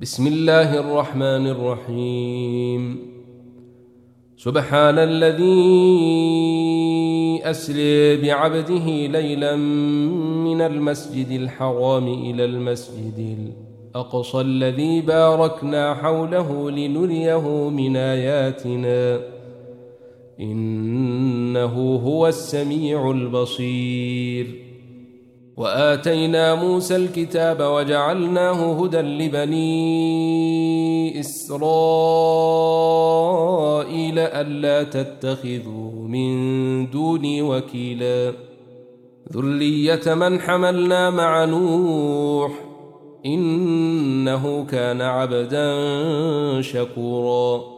بسم الله الرحمن الرحيم. سبحان الذي أسري بعبده ليلا من المسجد الحرام إلى المسجد الأقصى الذي باركنا حوله لنريه من آياتنا. إنه هو السميع البصير. وآتينا موسى الكتاب وجعلناه هدى لبني إسرائيل ألا تتخذوا من دوني وكيلا. ذرية من حملنا مع نوح إنه كان عبدا شكورا.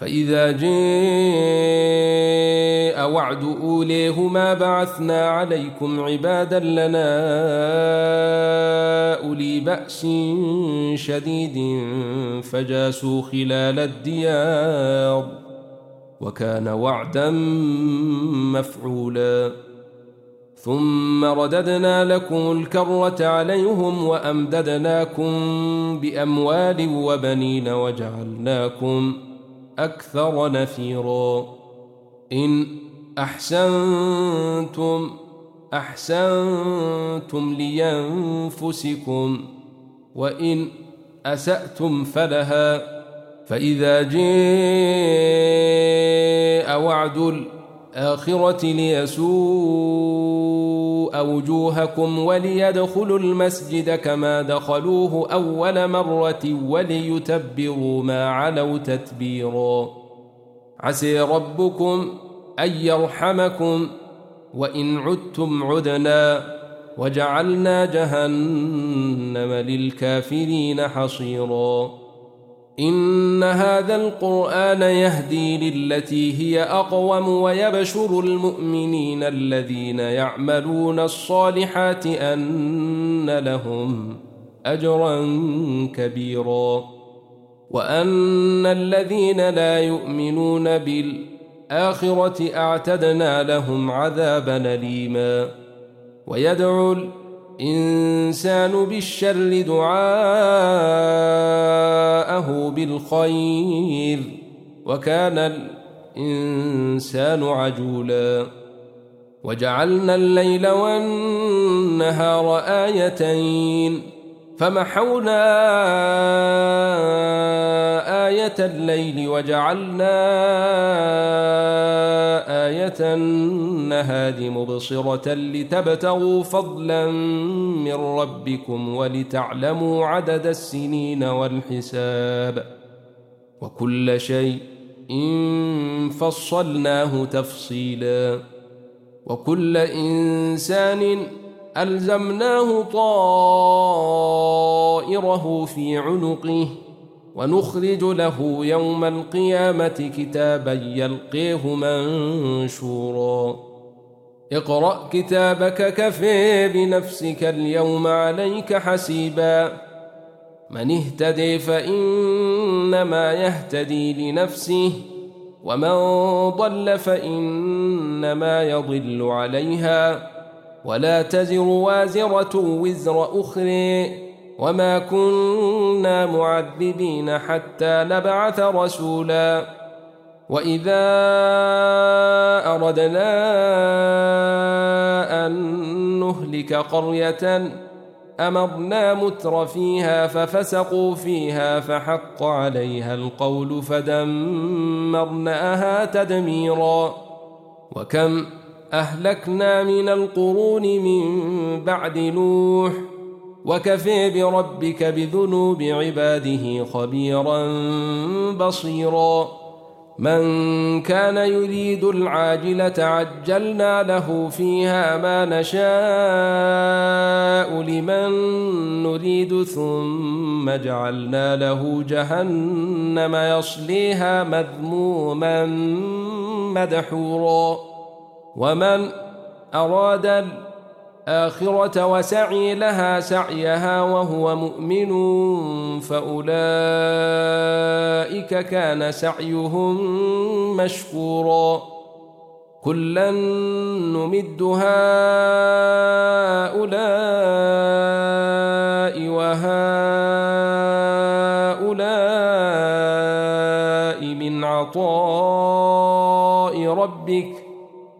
فإذا جاء وعد أوليهما بعثنا عليكم عبادا لنا أولي بأس شديد فجاسوا خلال الديار وكان وعدا مفعولا ثم رددنا لكم الكرة عليهم وأمددناكم بأموال وبنين وجعلناكم أكثر نفيرا. إن أحسنتم أحسنتم لينفسكم وإن أسأتم فلها فإذا جاء وعد الآخرة ليسوء وجوهكم وليدخلوا المسجد كما دخلوه أول مرة وليتبروا ما علوا تتبيرا. عسي ربكم أن يرحمكم وإن عدتم عدنا وجعلنا جهنم للكافرين حصيراً. إن هذا القرآن يهدي للتي هي أقوم ويبشر المؤمنين الذين يعملون الصالحات أن لهم أجرا كبيرا وأن الذين لا يؤمنون بالآخرة أعتدنا لهم عذابا أليما ويدعو الإنسان بالشر دعاءه بالخير وكان الإنسان عجولا. وجعلنا الليل والنهار آيتين فمحونا آية الليل وجعلنا آية النهار مبصرة لتبتغوا فضلا من ربكم ولتعلموا عدد السنين والحساب وكل شيء إن فصلناه تفصيلا وكل إنسان ألزمناه طائره في عنقه ونخرج له يوم القيامة كتابا يلقيه منشورا. اقرأ كتابك كفي بنفسك اليوم عليك حسيبا. من اهتدي فإنما يهتدي لنفسه ومن ضل فإنما يضل عليها. ولا تزر وازرة وزر أخرى. وما كنا معذبين حتى نبعث رسولا واذا اردنا ان نهلك قريه امرنا متر فيها ففسقوا فيها فحق عليها القول فدمرناها تدميرا وكم اهلكنا من القرون من بعد نوح وكفي بربك بذنوب عباده خبيرا بصيرا. من كان يريد العاجلة عجلنا له فيها ما نشاء لمن نريد ثم جعلنا له جهنم يصليها مذموما مدحورا. ومن أراد الآخرة وسعي لها سعيها وهو مؤمن فأولئك كان سعيهم مشكورا. كلا نمد هؤلاء وهؤلاء من عطاء ربك.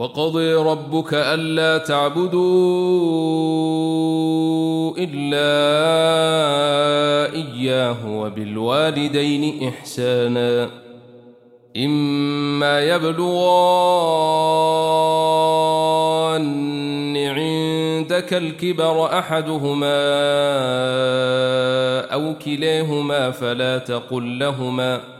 وقضي ربك ألا تعبدوا إلا إياه وبالوالدين إحسانا. إما يبلغن عندك الكبر أحدهما أو كليهما فلا تقل لهما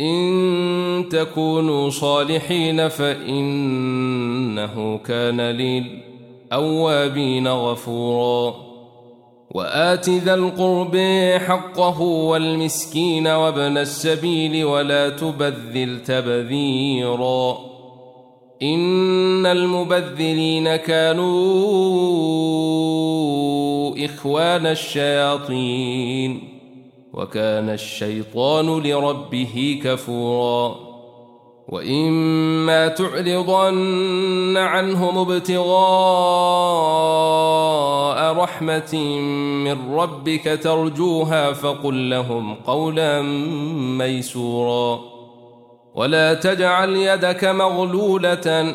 إن تكونوا صالحين فإنه كان للأوابين غفورا. وآت ذا القرب حقه والمسكين وابن السبيل ولا تبذل تبذيرا. إن المبذلين كانوا إخوان الشياطين. وكان الشيطان لربه كفورا. وإما تعرضن عنهم ابتغاء رحمة من ربك ترجوها فقل لهم قولا ميسورا. ولا تجعل يدك مغلولة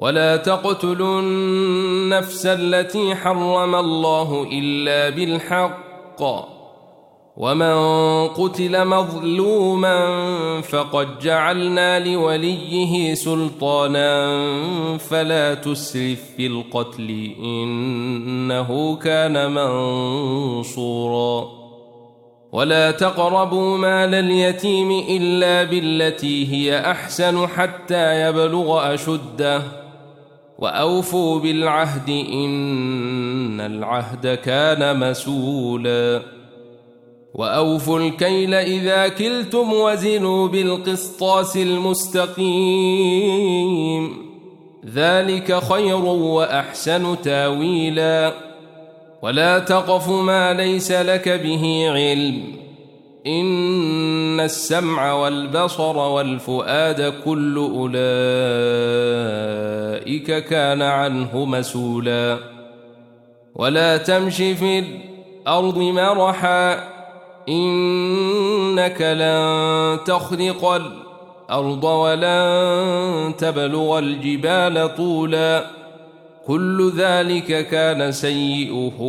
ولا تقتلوا النفس التي حرم الله إلا بالحق. ومن قتل مظلوما فقد جعلنا لوليه سلطانا فلا تسرف في القتل إنه كان منصورا. ولا تقربوا مال اليتيم إلا بالتي هي أحسن حتى يبلغ أشده. وأوفوا بالعهد إن العهد كان مسولا وأوفوا الكيل إذا كلتم وزنوا بالقسطاس المستقيم. ذلك خير وأحسن تاويلا. ولا تقف ما ليس لك به علم. إن السمع والبصر والفؤاد كل أولئك كان عنه مسولا. ولا تمش في الأرض مرحا إنك لن تخرق الأرض ولن تبلغ الجبال طولا. كل ذلك كان سيئه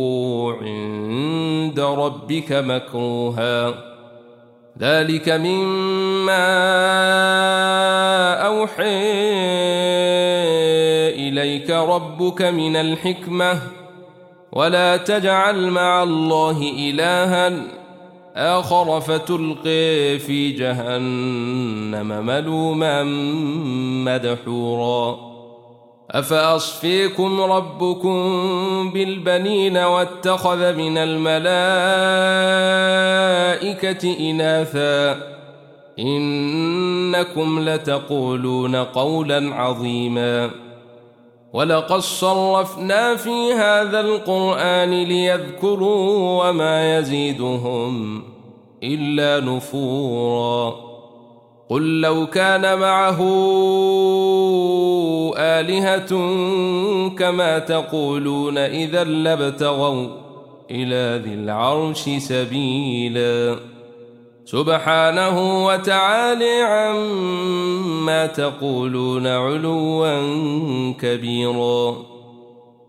عند ربك مكروها. ذلك مما أوحي إليك ربك من الحكمة. ولا تجعل مع الله إلها آخر فتلقي في جهنم ملوما مدحورا. أفأصفيكم ربكم بالبنين واتخذ من الملائكة إناثا. إنكم لتقولون قولا عظيما. ولقد صرفنا في هذا القرآن ليذكروا وما يزيدهم إلا نفورا. قل لو كان معه آلهة كما تقولون إذا لابتغوا إلى ذي العرش سبيلا. سبحانه وتعالى عما تقولون علوا كبيرا.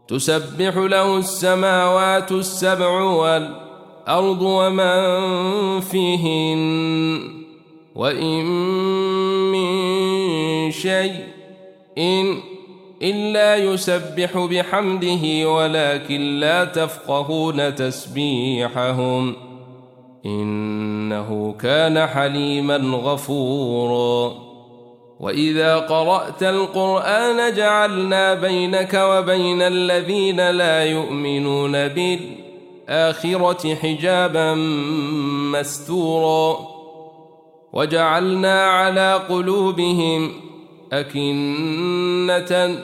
تسبح له السماوات السبع والأرض ومن فيهن. وإن من شيء إن إلا يسبح بحمده ولكن لا تفقهون تسبيحهم. إنه كان حليما غفورا. وإذا قرأت القرآن جعلنا بينك وبين الذين لا يؤمنون بالآخرة حجابا مستورا. وجعلنا على قلوبهم أكنة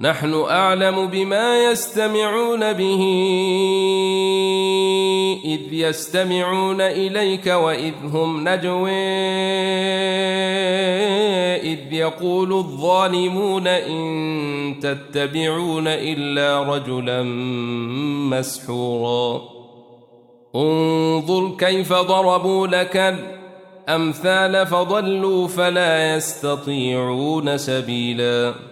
نحن أعلم بما يستمعون به. إذ يستمعون إليك وإذ هم نجوي إذ يقول الظالمون إن تتبعون إلا رجلا مسحورا. انظر كيف ضربوا لك الأمثال فضلوا فلا يستطيعون سبيلاً.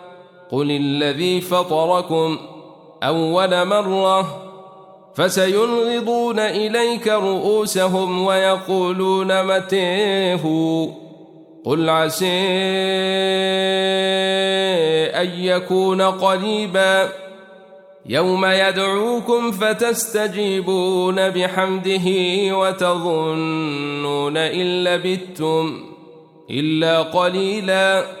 قل الذي فطركم أول مرة فسينغضون إليك رؤوسهم ويقولون متيه قل عسى أن يكون قريبا يوم يدعوكم فتستجيبون بحمده وتظنون إن لبثتم إلا قليلاً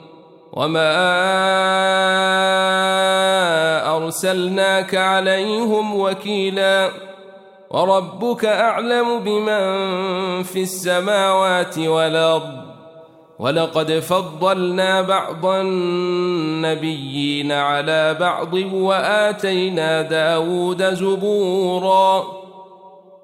وما أرسلناك عليهم وكيلا وربك أعلم بمن في السماوات والأرض ولقد فضلنا بعض النبيين على بعض وآتينا داود زبورا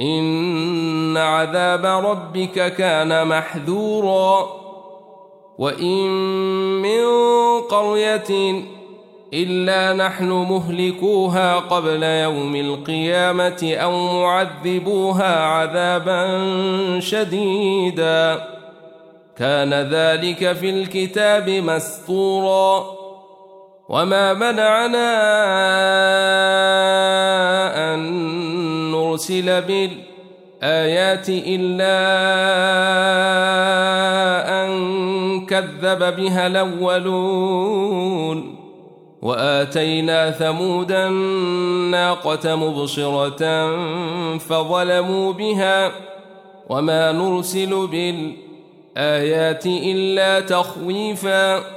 إن عذاب ربك كان محذوراً. وإن من قرية إلا نحن مهلكوها قبل يوم القيامة أو معذبوها عذابا شديدا. كان ذلك في الكتاب مسطورا. وما منعنا أن نرسل بالآيات إلا أن كذب بها الأولون. وآتينا ثمود الناقة مبصرة فظلموا بها. وما نرسل بالآيات إلا تخويفا.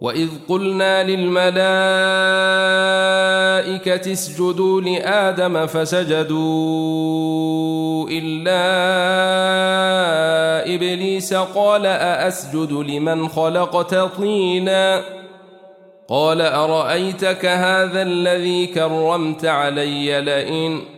وإذ قلنا للملائكة اسجدوا لآدم فسجدوا إلا إبليس قال أأسجد لمن خلقت طينا قال أرأيتك هذا الذي كرمت علي لئن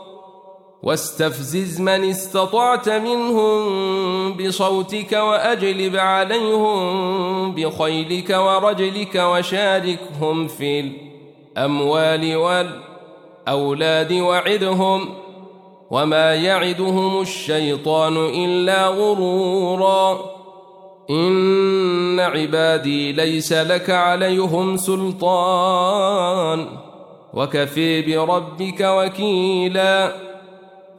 واستفزز من استطعت منهم بصوتك وأجلب عليهم بخيلك ورجلك وشاركهم في الأموال والأولاد وعدهم وما يعدهم الشيطان إلا غرورا. إن عبادي ليس لك عليهم سلطان. وكفي بربك وكيلا.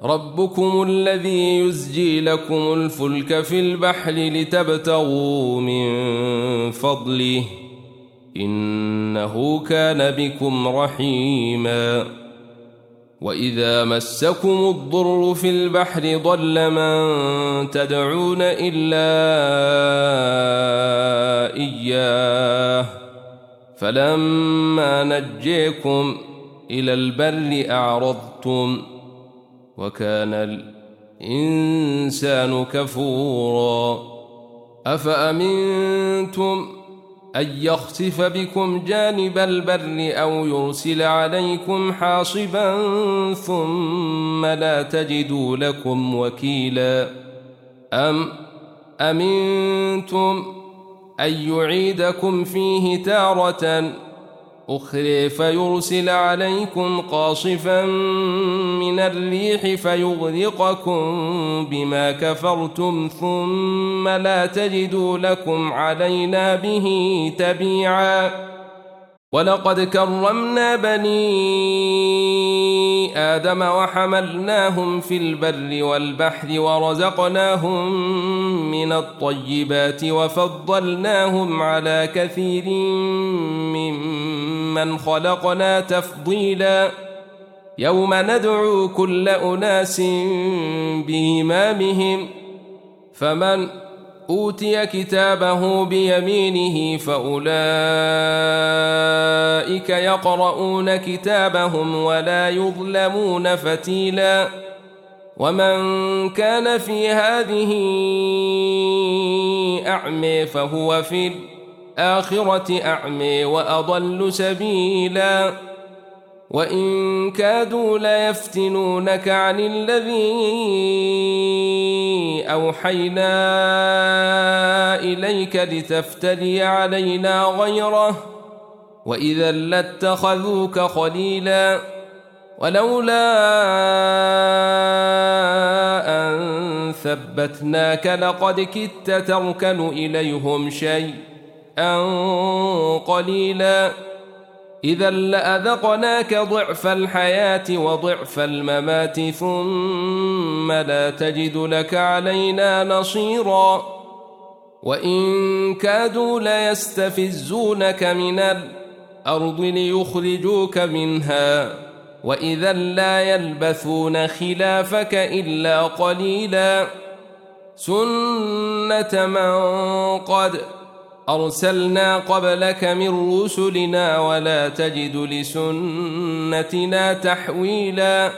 ربكم الذي يزجي لكم الفلك في البحر لتبتغوا من فضله إنه كان بكم رحيما. وإذا مسكم الضر في البحر ضل من تدعون إلا إياه. فلما نجيكم إلى البر أعرضتم وكان الإنسان كفورا. أفأمنتم أن يخسف بكم جانب البر أو يرسل عليكم حاصبا ثم لا تجدوا لكم وكيلا؟ أم أمنتم أن يعيدكم فيه تارةً أخري فيرسل عليكم قاصفا من الريح فيغرقكم بما كفرتم ثم لا تجدوا لكم علينا به تبيعا. ولقد كرمنا بني آدم وحملناهم في البر والبحر ورزقناهم من الطيبات وفضلناهم على كثير ممن خلقنا تفضيلا. يوم ندعو كل أناس بإمامهم فمن أوتي كتابه بيمينه فأولئك يقرؤون كتابهم ولا يظلمون فتيلا. ومن كان في هذه أعمي فهو في الآخرة أعمي وأضل سبيلاً. وإن كادوا ليفتنونك عن الذي أوحينا إليك لتفتري علينا غيره. وإذا لاتخذوك خليلا. ولولا أن ثبتناك لقد كدت تركن إليهم شيئا قليلا. إذا لأذقناك ضعف الحياة وضعف الممات ثم لا تجد لك علينا نصيرا. وإن كادوا ليستفزونك من الأرض ليخرجوك منها. وإذا لا يلبثون خلافك إلا قليلا. سنة من قد أرسلنا قبلك من رسلنا ولا تجد لسنتنا تحويلا.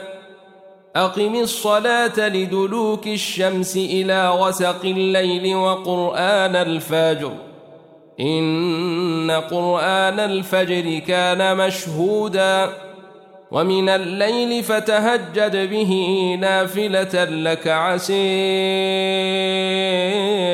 أقم الصلاة لدلوك الشمس إلى غسق الليل وقرآن الفجر. إن قرآن الفجر كان مشهوداً. ومن الليل فتهجد به نافلة لك عسي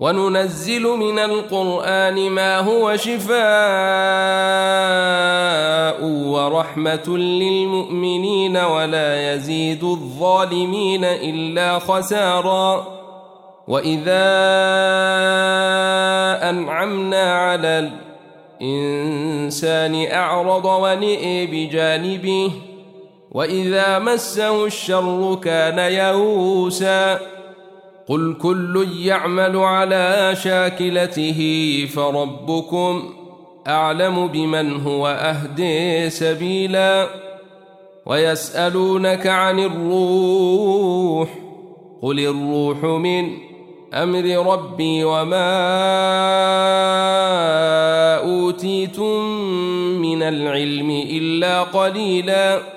وننزل من القرآن ما هو شفاء ورحمة للمؤمنين ولا يزيد الظالمين إلا خسارا. وإذا أنعمنا على الإنسان أعرض ونئ بجانبه وإذا مسه الشر كان يئوسا. قل كل يعمل على شاكلته فربكم أعلم بمن هو أهدي سبيلا ويسألونك عن الروح قل الروح من أمر ربي وما أوتيتم من العلم إلا قليلا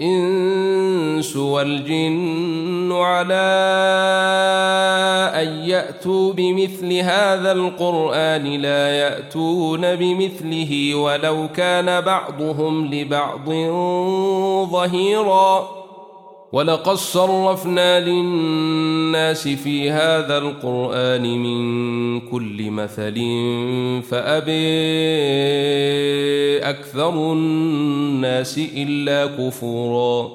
الإنس والجن على أن يأتوا بمثل هذا القرآن لا يأتون بمثله ولو كان بعضهم لبعض ظهيراً ولقد صرفنا للناس في هذا القرآن من كل مثل فأبي أكثر الناس إلا كفورا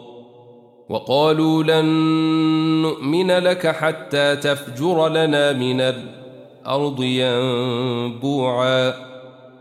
وقالوا لن نؤمن لك حتى تفجر لنا من الأرض ينبوعا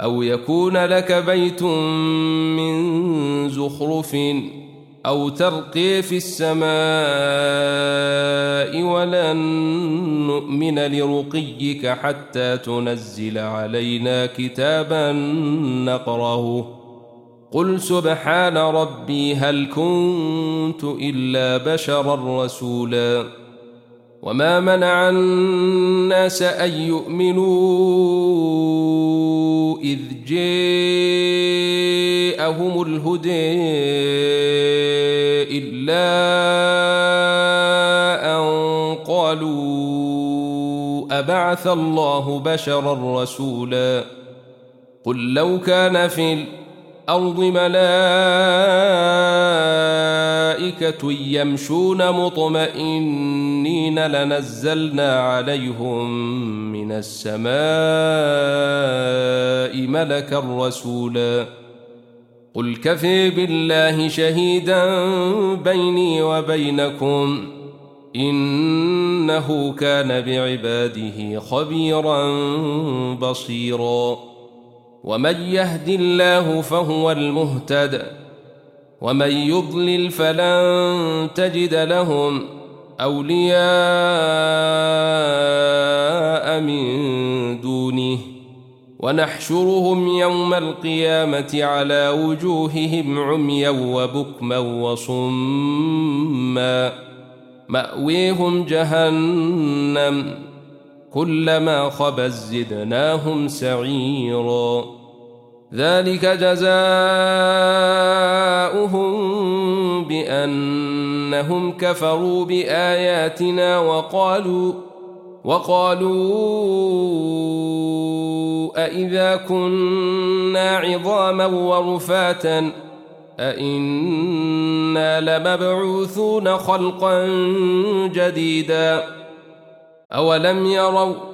أو يكون لك بيت من زخرف أو ترقي في السماء ولن نؤمن لرقيك حتى تنزل علينا كتابا نقرأه. قل سبحان ربي هل كنت إلا بشرا رسولا. وما منع الناس أن يؤمنوا إذ جاءهم الهدى إلا أن قالوا أبعث الله بشرا رسولا قل لو كان في الأرض ملائكة يمشون مطمئنين لنزلنا عليهم من السماء ملكا رسولا. قل كفي بالله شهيدا بيني وبينكم إنه كان بعباده خبيرا بصيرا. ومن يهد الله فهو المهتد. ومن يضلل فلن تجد لهم أولياء من دونه. ونحشرهم يوم القيامة على وجوههم عميا وبكما وصما. مأويهم جهنم كلما خبت زدناهم سعيرا. ذلك جزاؤهم بأنهم كفروا بآياتنا وقالوا وقالوا أإذا كنا عظاما ورفاتا أإنا لمبعوثون خلقا جديدا أولم يروا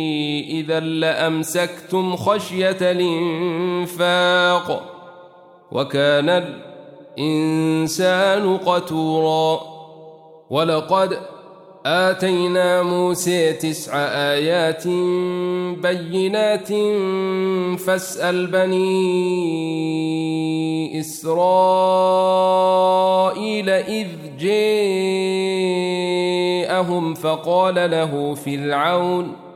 إذا لأمسكتم خشية الإنفاق وكان الإنسان قتورا ولقد آتينا موسى تسع آيات بينات فاسأل بني إسرائيل إذ جاءهم فقال له فرعون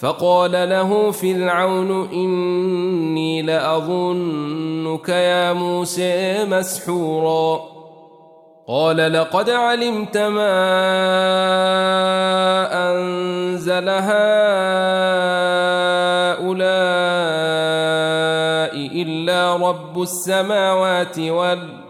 فقال له فرعون إني لأظنك يا موسى مسحورا. قال لقد علمت ما أنزل هؤلاء إلا رب السماوات والأرض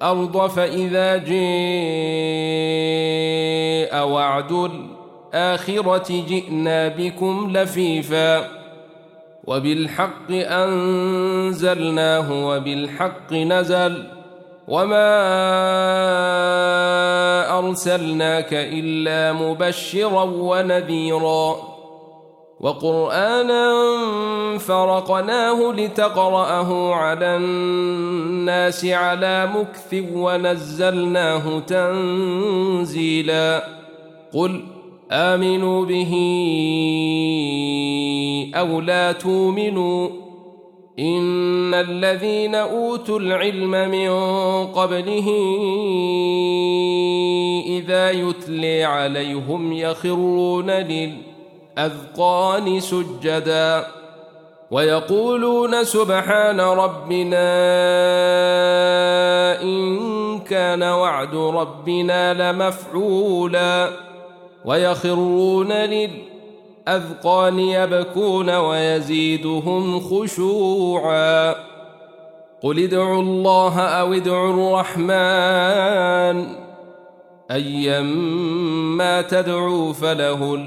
الأرض فإذا جاء وعد الآخرة جئنا بكم لفيفا وبالحق أنزلناه وبالحق نزل وما أرسلناك إلا مبشرا ونذيرا وقرآنا فرقناه لتقرأه على الناس على مكث ونزلناه تنزيلا. قل آمنوا به أو لا تؤمنوا إن الذين أوتوا العلم من قبله إذا يتلي عليهم يخرون للأذقان سجدا. ويقولون سبحان ربنا إن كان وعد ربنا لمفعولا. ويخرون للأذقان الأذقان يبكون ويزيدهم خشوعا. قل ادعوا الله أو ادعوا الرحمن. أيما تدعوا فله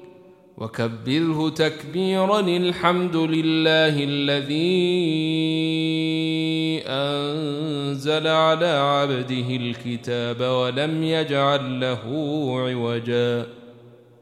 وكبره تكبيرا الحمد لله الذي أنزل على عبده الكتاب ولم يجعل له عوجا.